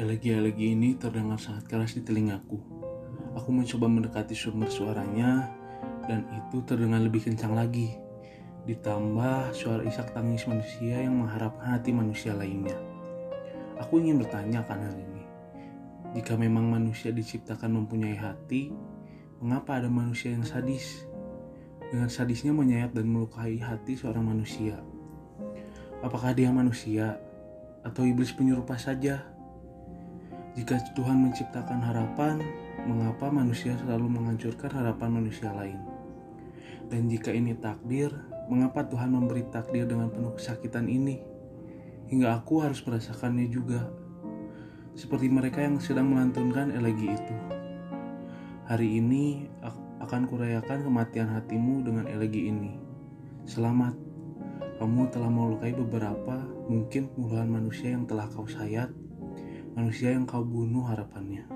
Elegi-elegi ini terdengar sangat keras di telingaku. Aku mencoba mendekati sumber suaranya, dan itu terdengar lebih kencang lagi. Ditambah suara isak tangis manusia yang mengharapkan hati manusia lainnya. Aku ingin bertanya akan hal ini. Jika memang manusia diciptakan mempunyai hati, mengapa ada manusia yang sadis? Dengan sadisnya menyayat dan melukai hati seorang manusia. Apakah dia manusia atau iblis penyerupa saja? Jika Tuhan menciptakan harapan, mengapa manusia selalu menghancurkan harapan manusia lain? Dan jika ini takdir, mengapa Tuhan memberi takdir dengan penuh kesakitan ini? Hingga aku harus merasakannya juga. Seperti mereka yang sedang melantunkan elegi itu. Hari ini akan kurayakan kematian hatimu dengan elegi ini. Selamat, kamu telah melukai beberapa mungkin puluhan manusia yang telah kau sayat manusia yang kau bunuh harapannya.